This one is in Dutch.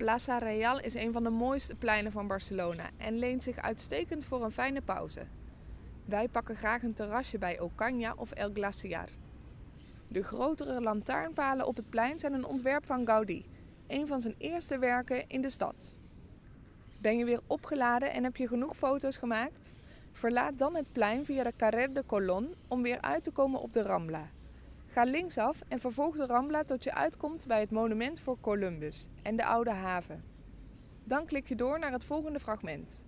Plaza Real is een van de mooiste pleinen van Barcelona en leent zich uitstekend voor een fijne pauze. Wij pakken graag een terrasje bij Ocaña of El Glaciar. De grotere lantaarnpalen op het plein zijn een ontwerp van Gaudí, een van zijn eerste werken in de stad. Ben je weer opgeladen en heb je genoeg foto's gemaakt? Verlaat dan het plein via de Carrer de Colón om weer uit te komen op de Rambla. Ga linksaf en vervolg de Rambla tot je uitkomt bij het monument voor Columbus en de Oude Haven. Dan klik je door naar het volgende fragment.